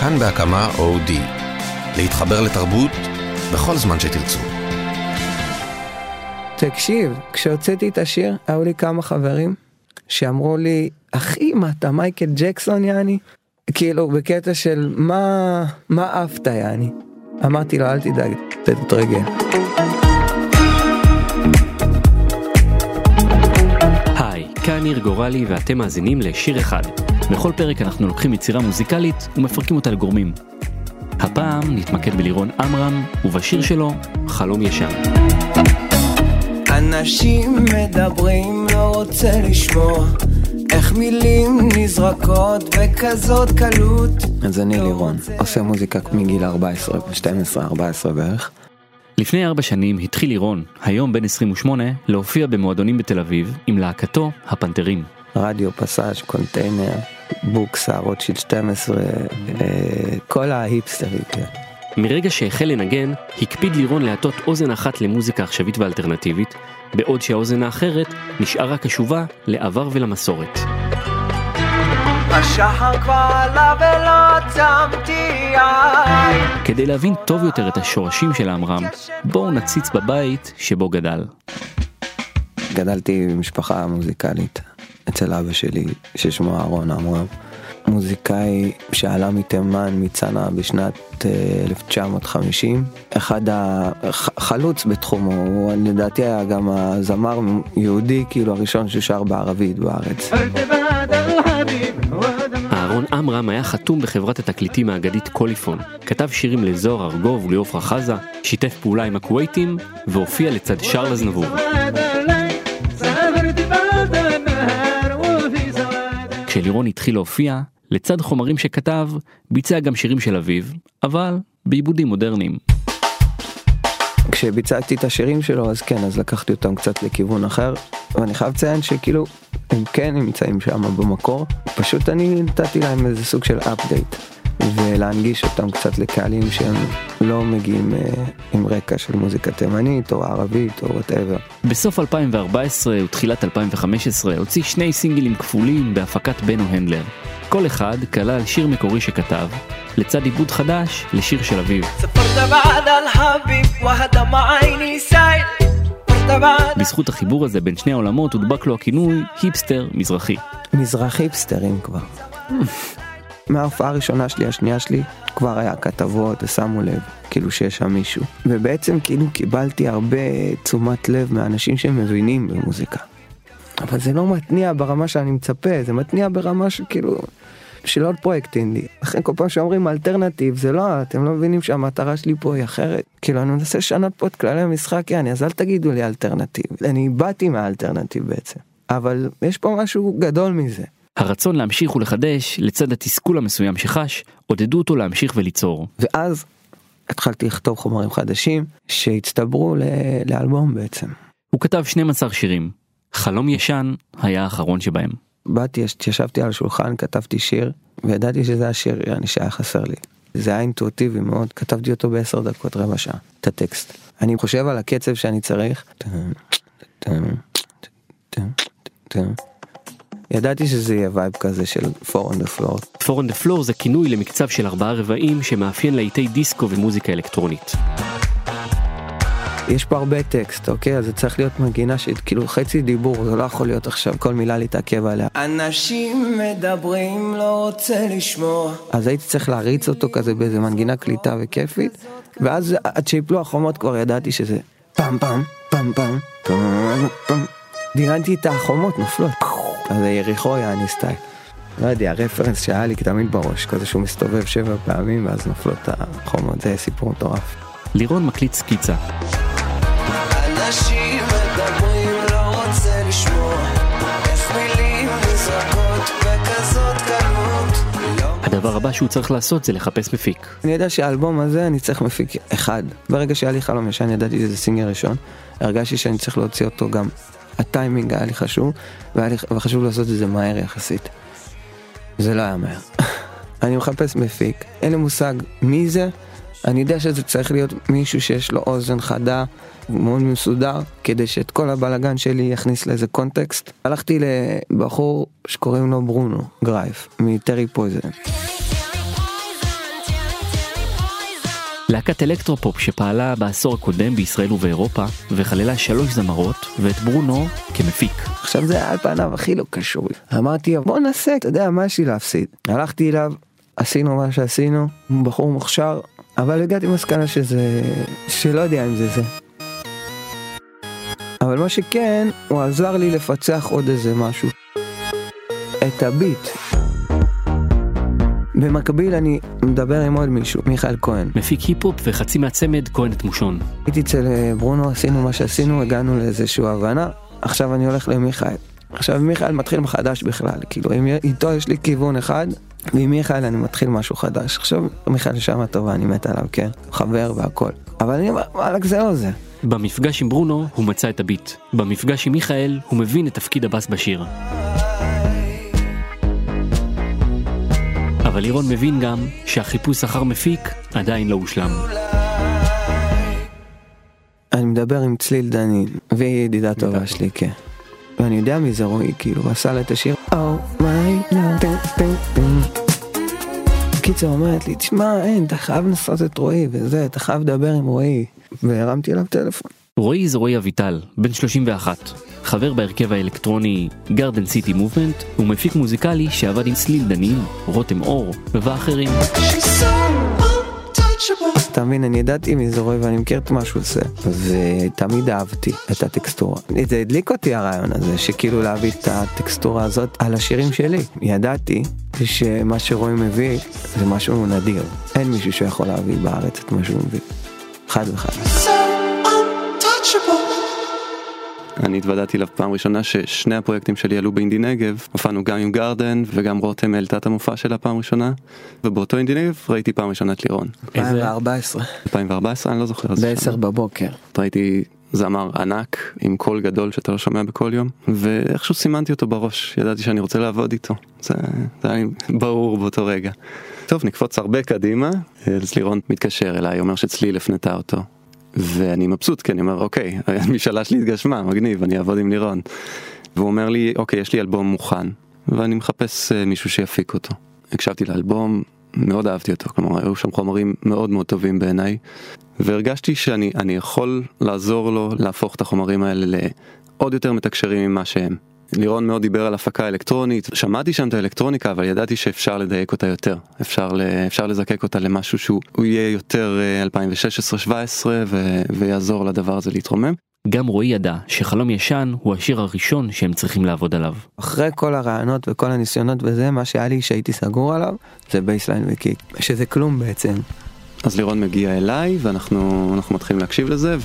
כאן בהקמה אודי. להתחבר לתרבות בכל זמן שתרצו. תקשיב, כשהוצאתי את השיר, היו לי כמה חברים שאמרו לי, אחי, מה אתה מייקל ג'קסון יעני? כאילו, בקטע של מה, מה עפת יעני? אמרתי לו, אל תדאג, תתרגל. היי, כאן ניר גורלי ואתם מאזינים לשיר אחד. בכל פרק אנחנו לוקחים יצירה מוזיקלית ומפרקים אותה לגורמים. הפעם נתמקד בלירון עמרם ובשיר שלו חלום ישן. אנשים מדברים, לא רוצה לשמוע איך מילים נזרקות בכזאת קלות. אז אני לירון, עושה מוזיקה מגיל 14, 12-14 בערך. לפני ארבע שנים התחיל לירון, היום בן 28, להופיע במועדונים בתל אביב עם להקתו הפנתרים. רדיו, פסאז', קונטיינר, בוקסה, רוטשילד 12, אה, כל ההיפסטרים. כן. מרגע שהחל לנגן, הקפיד לירון להטות אוזן אחת למוזיקה עכשווית ואלטרנטיבית, בעוד שהאוזן האחרת נשארה קשובה לעבר ולמסורת. השחר כבר עלה ולא עצמתי עין. כדי להבין טוב יותר את השורשים של עמרם, בואו נציץ בבית שבו גדל. גדלתי במשפחה מוזיקלית אצל אבא שלי ששמו אהרון עמרם. מוזיקאי שעלה מתימן מצנעא בשנת אה, 1950, אחד החלוץ בתחומו, הוא לדעתי היה גם הזמר יהודי כאילו הראשון ששר בערבית בארץ. אהרון עמרם היה חתום בחברת התקליטים האגדית קוליפון, כתב שירים לזוהר ארגוב וליאופרה חזה, שיתף פעולה עם הכווייטים והופיע לצד שרלז נבור. כשלירון התחיל להופיע, לצד חומרים שכתב, ביצע גם שירים של אביו, אבל בעיבודים מודרניים. כשביצעתי את השירים שלו אז כן אז לקחתי אותם קצת לכיוון אחר. ואני חייב לציין שכאילו הם כן נמצאים שם במקור. פשוט אני נתתי להם איזה סוג של אפדייט ולהנגיש אותם קצת לקהלים שהם לא מגיעים אה, עם רקע של מוזיקה תימנית או ערבית או whatever. בסוף 2014 ותחילת 2015 הוציא שני סינגלים כפולים בהפקת בנו הנדלר. כל אחד כלל שיר מקורי שכתב, לצד עיבוד חדש לשיר של אביו. בזכות החיבור הזה בין שני העולמות הודבק לו הכינוי היפסטר מזרחי. מזרח היפסטרים כבר. מההופעה הראשונה שלי, השנייה שלי, כבר היה כתבות ושמו לב, כאילו שיש שם מישהו. ובעצם כאילו קיבלתי הרבה תשומת לב מאנשים שמבינים במוזיקה. אבל זה לא מתניע ברמה שאני מצפה, זה מתניע ברמה שכאילו... של עוד פרויקט אינדי. לכן כל פעם שאומרים alternative זה לא, אתם לא מבינים שהמטרה שלי פה היא אחרת. כאילו אני מנסה לשנות פה את כללי המשחק, יעני, אז אל תגידו לי alternative. אני באתי מה alternative בעצם. אבל יש פה משהו גדול מזה. הרצון להמשיך ולחדש, לצד התסכול המסוים שחש, עודדו אותו להמשיך וליצור. ואז התחלתי לכתוב חומרים חדשים שהצטברו ל- לאלבום בעצם. הוא כתב 12 שירים. חלום ישן היה האחרון שבהם. באתי, ישבתי על השולחן, כתבתי שיר, וידעתי שזה השיר יעני, שהיה חסר לי. זה היה אינטואיטיבי מאוד, כתבתי אותו בעשר דקות, רבע שעה, את הטקסט. אני חושב על הקצב שאני צריך. ידעתי שזה יהיה vibe כזה של 4 on the floor. 4 on the floor זה כינוי למקצב של ארבעה רבעים שמאפיין להיטי דיסקו ומוזיקה אלקטרונית. יש פה הרבה טקסט, אוקיי? אז זה צריך להיות מנגינה שכאילו חצי דיבור, זה לא יכול להיות עכשיו כל מילה להתעכב עליה. אנשים מדברים, לא רוצה לשמוע. אז הייתי צריך להריץ אותו כזה באיזה מנגינה קליטה וכיפית, ואז עד שיפלו החומות כבר ידעתי שזה פעם פעם, פעם פעם, פעם פעם. דיננתי את החומות נופלות. אז יריחו יעני סטייל. לא יודע, הרפרנס שהיה לי תמיד בראש, כזה שהוא מסתובב שבע פעמים ואז נופלות החומות, זה סיפור מטורף. לירון מקליט סקיצה. אנשים מדברים, לא רוצה לשמוע איך מילים נזרקות בכזאת קלות הדבר הבא שהוא צריך לעשות זה לחפש מפיק. אני יודע שהאלבום הזה אני צריך מפיק אחד. ברגע שהיה לי חלום ישן ידעתי שזה סינגל ראשון. הרגשתי שאני צריך להוציא אותו גם. הטיימינג היה לי חשוב, והיה לי וחשוב לעשות את זה מהר יחסית. זה לא היה מהר. אני מחפש מפיק, אין לי מושג מי זה. אני יודע שזה צריך להיות מישהו שיש לו אוזן חדה, מאוד מסודר, כדי שאת כל הבלגן שלי יכניס לאיזה קונטקסט. הלכתי לבחור שקוראים לו ברונו גרייף, מ Terry Poison. להקת אלקטרופופ שפעלה בעשור הקודם בישראל ובאירופה, וכללה שלוש זמרות, ואת ברונו כמפיק. עכשיו זה היה על פניו הכי לא קשור. אמרתי בוא נעשה, אתה יודע מה יש לי להפסיד. הלכתי אליו, עשינו מה שעשינו, בחור מוכשר, אבל הגעתי למסקנה שזה, שלא יודע אם זה זה. אבל מה שכן, הוא עזר לי לפצח עוד איזה משהו. את הביט. במקביל אני מדבר עם עוד מישהו, מיכאל כהן. מפיק היפ-הופ וחצי מהצמד כהן את מושון. הייתי אצל אה, ברונו, עשינו מה שעשינו, הגענו לאיזושהי הבנה, עכשיו אני הולך למיכאל. עכשיו מיכאל מתחיל מחדש בכלל, כאילו אם איתו יש לי כיוון אחד, ועם מיכאל אני מתחיל משהו חדש. עכשיו מיכאל שמה טובה, אני מת עליו, כן, חבר והכל. אבל אני אומר, וואלכ זה לא זה. במפגש עם ברונו הוא מצא את הביט. במפגש עם מיכאל הוא מבין את תפקיד הבאס בשיר. אבל לירון מבין גם שהחיפוש אחר מפיק עדיין לא הושלם. אני מדבר עם צליל דנין, והיא ידידה טובה שלי, כן. ואני יודע מי זה רועי, כאילו, הוא עשה לה את השיר Oh my God, קיצר אומרת לי, תשמע, אין, אתה חייב לנסות את רועי וזה, אתה חייב לדבר עם רועי. והרמתי אליו טלפון. רועי זה רועי אביטל, בן 31, חבר בהרכב האלקטרוני גרדן סיטי מובמנט, ומפיק מוזיקלי שעבד עם סליל דנין, רותם אור ואחרים. אתה מבין, אני ידעתי מי זה רועי ואני מכיר את מה שהוא עושה, ותמיד אהבתי את הטקסטורה. זה הדליק אותי הרעיון הזה, שכאילו להביא את הטקסטורה הזאת על השירים שלי. ידעתי שמה שרועי מביא זה משהו נדיר. אין מישהו שיכול להביא בארץ את מה שהוא מביא. חד וחד. אני התוודעתי אליו פעם ראשונה ששני הפרויקטים שלי עלו באינדי נגב, הופענו גם עם גרדן וגם רותם העלתה את המופע שלה פעם ראשונה, ובאותו אינדי נגב ראיתי פעם ראשונה את לירון. 2014. 2014 אני לא זוכר. ב-10 בבוקר. ראיתי זמר ענק עם קול גדול שאתה לא שומע בכל יום ואיכשהו סימנתי אותו בראש ידעתי שאני רוצה לעבוד איתו זה, זה היה ברור באותו רגע. טוב נקפוץ הרבה קדימה אז לירון מתקשר אליי אומר שצליל הפנתה אותו ואני מבסוט כי אני אומר אוקיי המשאלה שלי התגשמה מגניב אני אעבוד עם לירון. והוא אומר לי אוקיי יש לי אלבום מוכן ואני מחפש אה, מישהו שיפיק אותו. הקשבתי לאלבום מאוד אהבתי אותו כלומר היו שם חומרים מאוד מאוד טובים בעיניי והרגשתי שאני יכול לעזור לו להפוך את החומרים האלה לעוד יותר מתקשרים ממה שהם. לירון מאוד דיבר על הפקה אלקטרונית, שמעתי שם את האלקטרוניקה אבל ידעתי שאפשר לדייק אותה יותר, אפשר, אפשר לזקק אותה למשהו שהוא יהיה יותר 2016-2017 ו, ויעזור לדבר הזה להתרומם. גם רועי ידע שחלום ישן הוא השיר הראשון שהם צריכים לעבוד עליו. אחרי כל הרעיונות וכל הניסיונות וזה מה שהיה לי שהייתי סגור עליו זה bassline ו kick שזה כלום בעצם. אז לירון מגיע אליי ואנחנו מתחילים להקשיב לזה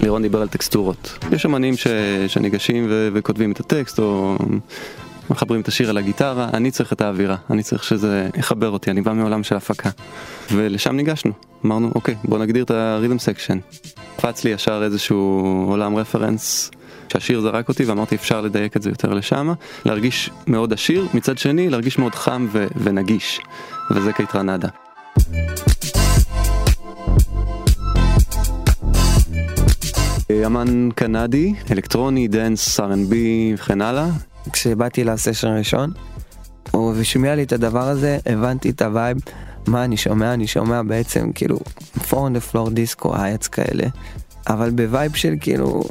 ולירון דיבר על טקסטורות. יש אמנים ש, שניגשים ו, וכותבים את הטקסט או מחברים את השיר על הגיטרה, אני צריך את האווירה, אני צריך שזה יחבר אותי, אני בא מעולם של הפקה. ולשם ניגשנו, אמרנו אוקיי בוא נגדיר את ה rhythm section. קפץ לי ישר איזשהו עולם רפרנס. שהשיר זרק אותי ואמרתי אפשר לדייק את זה יותר לשם, להרגיש מאוד עשיר, מצד שני להרגיש מאוד חם ו- ונגיש, וזה Kaytranada. אמן קנדי, אלקטרוני, dance, R&B וכן הלאה. כשבאתי לסשן ראשון, הוא השמיע לי את הדבר הזה, הבנתי את ה vibe, מה אני שומע, אני שומע בעצם כאילו four on the floor דיסקו, hats כאלה, אבל ב vibe של כאילו,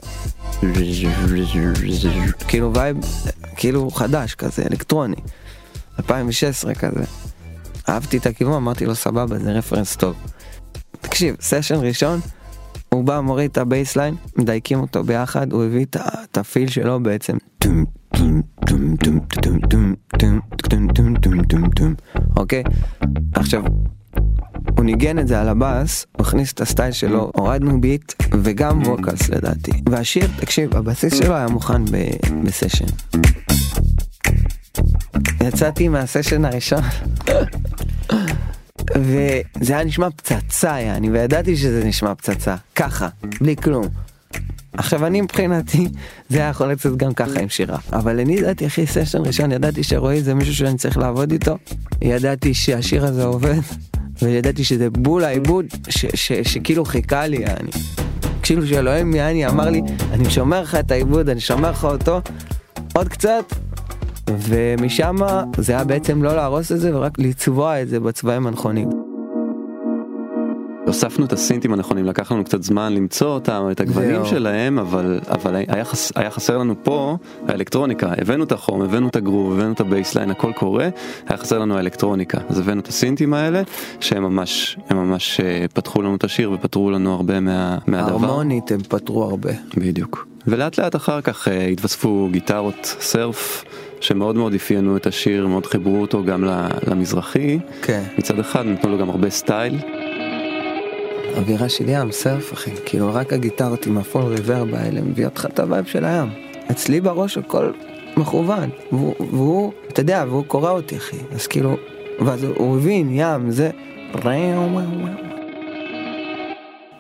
כאילו vibe, כאילו חדש כזה, אלקטרוני, 2016 כזה. אהבתי את הכיוון, אמרתי לו סבבה, זה רפרנס טוב. תקשיב, סשן ראשון, הוא בא מוריד את ה bassline, מדייקים אותו ביחד, הוא הביא את ה feel שלו בעצם. אוקיי? עכשיו, הוא ניגן את זה על הבאס, הוא הכניס את הסטייל שלו, הורדנו beat וגם vocals לדעתי. והשיר, תקשיב, הבסיס שלו היה מוכן בסשן. יצאתי מהסשן הראשון. וזה היה נשמע פצצה יעני וידעתי שזה נשמע פצצה ככה בלי כלום. עכשיו אני מבחינתי זה היה יכול לצאת גם ככה עם שירה אבל אני ידעתי אחי סשן ראשון ידעתי שרועי זה מישהו שאני צריך לעבוד איתו ידעתי שהשיר הזה עובד וידעתי שזה בול העיבוד שכאילו חיכה לי יעני. כאילו שאלוהים יעני אמר לי אני שומר לך את העיבוד אני שומר לך אותו עוד קצת ומשם זה היה בעצם לא להרוס את זה ורק לצבוע את זה בצבעים הנכונים. הוספנו את הסינטים הנכונים, לקח לנו קצת זמן למצוא אותם, את הגוונים זהו. שלהם, אבל, אבל היה, חס, היה חסר לנו פה האלקטרוניקה, הבאנו את החום, הבאנו את הגרוב, הבאנו את ה bassline, הכל קורה, היה חסר לנו האלקטרוניקה, אז הבאנו את הסינטים האלה, שהם ממש, הם ממש אה, פתחו לנו את השיר ופתרו לנו הרבה מה, מהדבר. הרמונית הם פתרו הרבה. בדיוק. ולאט לאט אחר כך אה, התווספו גיטרות surf שמאוד מאוד אפיינו את השיר, מאוד חיברו אותו גם למזרחי. כן. מצד אחד נתנו לו גם הרבה סטייל. אווירה של ים, surf אחי, כאילו רק הגיטרות עם ה full reverb האלה מביאות לך את ה vibe של הים. אצלי בראש הכל מכוון, והוא, והוא, אתה יודע, והוא קורא אותי אחי, אז כאילו, ואז הוא הבין, ים, זה...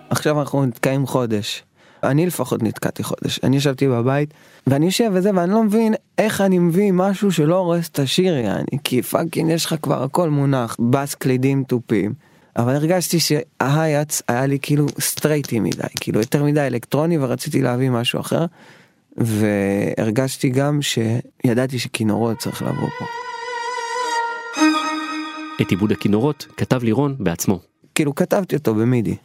עכשיו אנחנו נתקעים חודש. אני לפחות נתקעתי חודש, אני ישבתי בבית, ואני יושב וזה, ואני לא מבין איך אני מביא משהו שלא הורס את השיר, יעני, כי fucking יש לך כבר הכל מונח, בס קלידים תופים. אבל הרגשתי שה hats היה לי כאילו סטרייטי מדי, כאילו יותר מדי אלקטרוני ורציתי להביא משהו אחר. והרגשתי גם שידעתי שכינורות צריך לבוא פה. את עיבוד הכינורות כתב לירון בעצמו. כאילו כתבתי אותו במידי.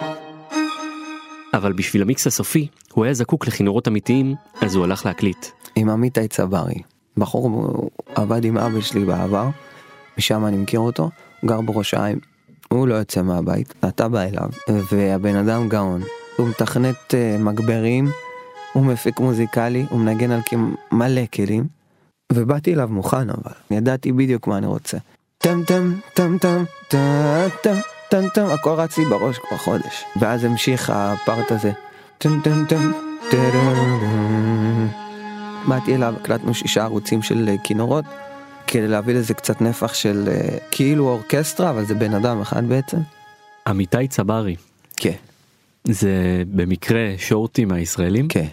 אבל בשביל המיקס הסופי, הוא היה זקוק לכינורות אמיתיים, אז הוא הלך להקליט. עם עמיתי צברי. בחור עבד עם אבא שלי בעבר, משם אני מכיר אותו, הוא גר בראש העין. הוא לא יוצא מהבית, אתה בא אליו, והבן אדם גאון. הוא מתכנת uh, מגברים, הוא מפיק מוזיקלי, הוא מנגן על מלא כלים, ובאתי אליו מוכן אבל, ידעתי בדיוק מה אני רוצה. טם טם טם טם טם טם טם טם, הכל רץ לי בראש כבר חודש. ואז המשיך הפארט הזה. טם טם טם טם באתי אליו, הקלטנו שישה ערוצים של אה, כינורות, כדי להביא לזה קצת נפח של אה, כאילו אורקסטרה, אבל זה בן אדם אחד בעצם. עמיתי צברי, כן. זה במקרה שורטי מהישראלים? כן.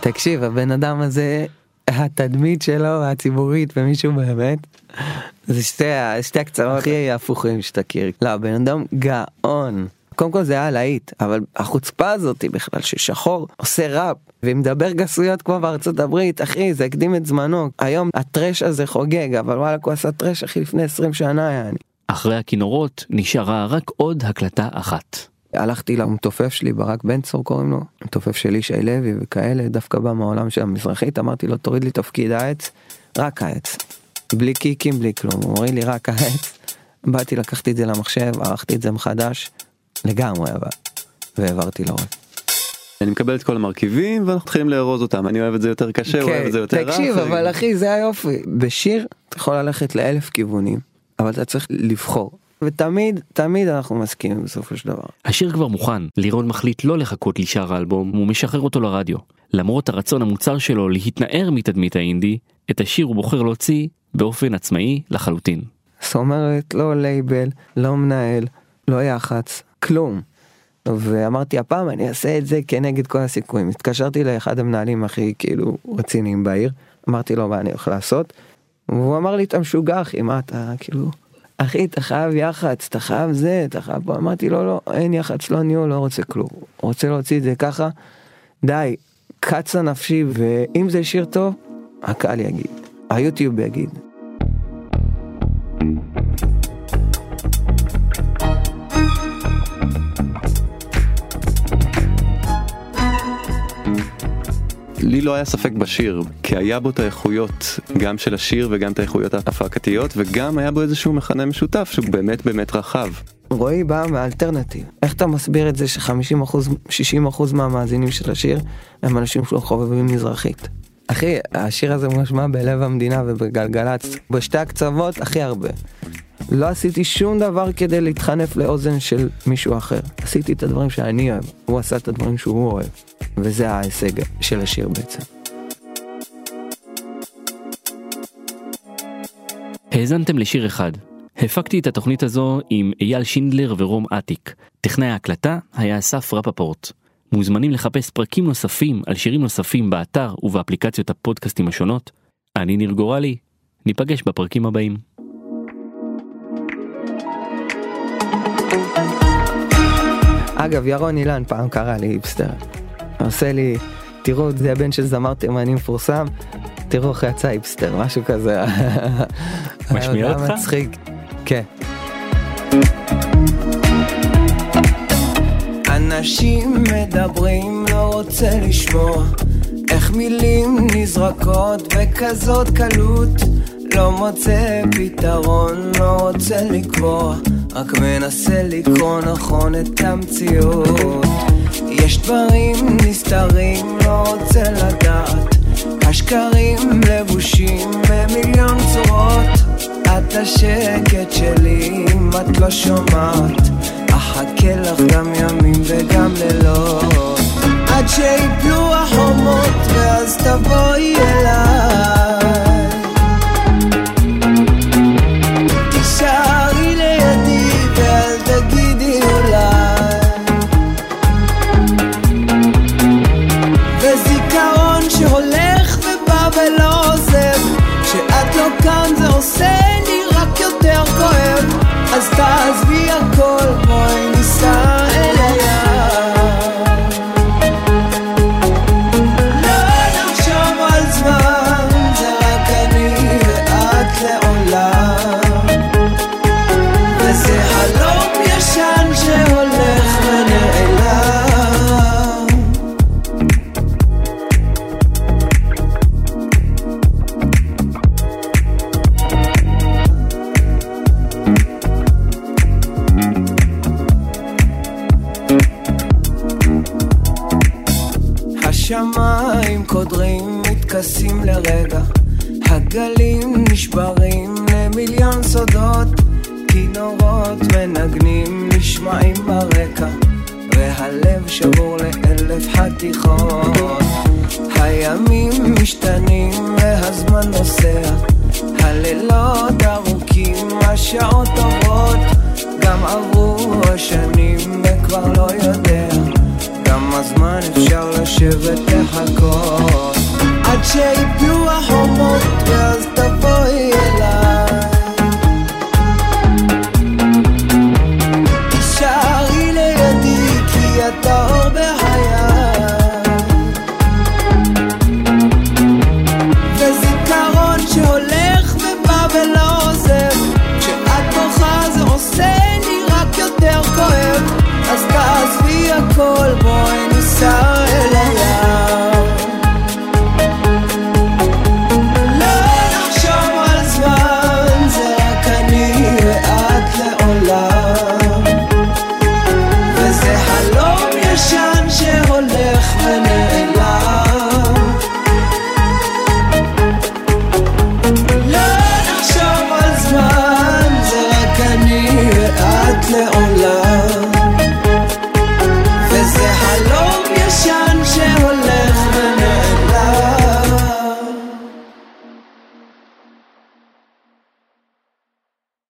תקשיב, הבן אדם הזה, התדמית שלו הציבורית ומישהו באמת, זה שתי, שתי הקצוות הכי הפוכים שתכיר. לא, הבן אדם גאון. קודם כל זה היה להיט, אבל החוצפה הזאת בכלל ששחור עושה ראפ ומדבר גסויות כמו בארצות הברית, אחי, זה הקדים את זמנו. היום הטרש הזה חוגג, אבל וואלה, הוא עשה טרש אחי לפני 20 שנה, יעני. אחרי הכינורות נשארה רק עוד הקלטה אחת. הלכתי למתופף שלי, ברק בן צור קוראים לו, מתופף של ישי לוי וכאלה, דווקא בא מהעולם של המזרחית, אמרתי לו תוריד לי תפקיד העץ, רק העץ. בלי קיקים, בלי כלום, הוא אומר לי רק העץ. באתי, לקחתי את זה למחשב, ערכתי את זה מחדש, לגמרי אבל, והעברתי לו. אני מקבל את כל המרכיבים ואנחנו מתחילים לארוז אותם, אני אוהב את זה יותר קשה, הוא אוהב את זה יותר רך. תקשיב, אבל אחי, זה היופי. בשיר אתה יכול ללכת לאלף כיוונים, אבל אתה צריך לבחור. ותמיד, תמיד אנחנו מסכימים בסופו של דבר. השיר כבר מוכן, לירון מחליט לא לחכות לשאר האלבום, הוא משחרר אותו לרדיו. למרות הרצון המוצר שלו להתנער מתדמית האינדי, את השיר הוא בוחר להוציא באופן עצמאי לחלוטין. זאת אומרת, לא לייבל, לא מנהל, לא יח"צ, כלום. ואמרתי, הפעם אני אעשה את זה כנגד כל הסיכויים. התקשרתי לאחד המנהלים הכי כאילו רציניים בעיר, אמרתי לו מה אני הולך לעשות, והוא אמר לי, אתה משוגע אחי, מה אתה כאילו, אחי, אתה חייב יח"צ, אתה חייב זה, אתה חייב פה, אמרתי לו, לא, אין יח"צ, לא ניהול, לא רוצה כלום. רוצה להוציא את זה ככה, די, קצה נפשי, ואם זה שיר טוב, הקהל יגיד, היוטיוב יגיד. לי לא היה ספק בשיר, כי היה בו את האיכויות גם של השיר וגם את האיכויות ההפקתיות, וגם היה בו איזשהו מכנה משותף שהוא באמת באמת רחב. רועי בא מהאלטרנטיב. איך אתה מסביר את זה ש-50 אחוז, 60 אחוז מהמאזינים של השיר הם אנשים שלא חובבים מזרחית? אחי, השיר הזה מושמע בלב המדינה ובגלגלצ, בשתי הקצוות הכי הרבה. לא עשיתי שום דבר כדי להתחנף לאוזן של מישהו אחר. עשיתי את הדברים שאני אוהב, הוא עשה את הדברים שהוא אוהב. וזה ההישג של השיר בעצם. האזנתם לשיר אחד. הפקתי את התוכנית הזו עם אייל שינדלר ורום אטיק. טכנאי ההקלטה היה אסף רפפורט. מוזמנים לחפש פרקים נוספים על שירים נוספים באתר ובאפליקציות הפודקאסטים השונות. אני ניר גורלי, ניפגש בפרקים הבאים. אגב, ירון אילן פעם קרא לי היפסטר. עושה לי, תראו, זה הבן של זמר תימני מפורסם, תראו איך יצא היפסטר, משהו כזה. משמיע אותך? מצחיק. כן. אנשים מדברים, לא רוצה לשמוע איך מילים נזרקות בכזאת קלות לא מוצא פתרון, לא רוצה לקבוע רק מנסה לקרוא נכון את המציאות יש דברים נסתרים, לא רוצה לדעת. השקרים לבושים במיליון צורות. את השקט שלי אם את לא שומעת. אחכה לך גם ימים וגם לילות. עד שיפלו החומות ואז תבואי אליי כאן השמיים קודרים, מתכסים לרגע. הגלים נשברים למיליון סודות. כינורות מנגנים נשמעים ברקע. והלב שבור לאלף חתיכות. הימים משתנים והזמן נוסע. הלילות ארוכים, השעות טובות. גם עברו השנים וכבר לא יודע כמה זמן אפשר לשבת לחכות עד שיפלו החומות ואז תבואי אליי. תישארי לידי כי אתה אור בחיי. וזיכרון שהולך ובא ולא עוזב. כשאת בוכה זה עושה לי רק יותר כואב. אז תעזבי הכל בואי. myself